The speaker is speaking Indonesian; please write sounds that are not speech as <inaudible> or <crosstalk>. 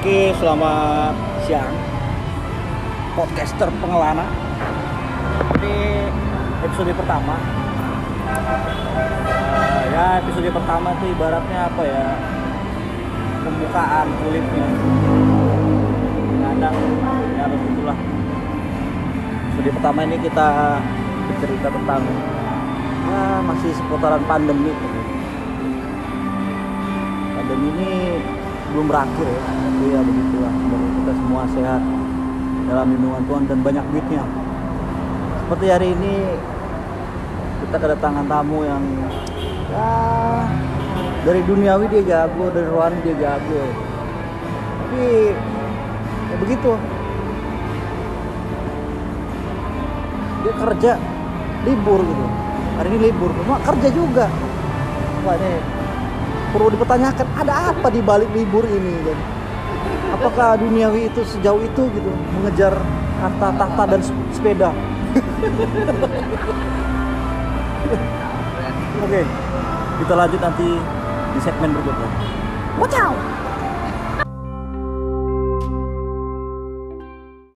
Oke, selamat siang. Podcaster pengelana. Ini episode pertama. Eh, ya, episode pertama itu ibaratnya apa ya? Pembukaan kulitnya. Kadang ya begitulah. Episode pertama ini kita bercerita tentang ya masih seputaran pandemi. Pandemi ini belum berakhir ya. Tapi ya begitulah. Semoga kita semua sehat dalam lindungan Tuhan dan banyak duitnya. Seperti hari ini kita kedatangan tamu yang ya dari duniawi dia jago dari rohani dia jago. Tapi ya begitu. Dia kerja libur gitu. Hari ini libur. Cuma kerja juga. Wah ini perlu dipertanyakan ada apa di balik libur ini kan? Apakah duniawi itu sejauh itu gitu mengejar harta tahta dan sepeda? <laughs> Oke, kita lanjut nanti di segmen berikutnya. Watch out!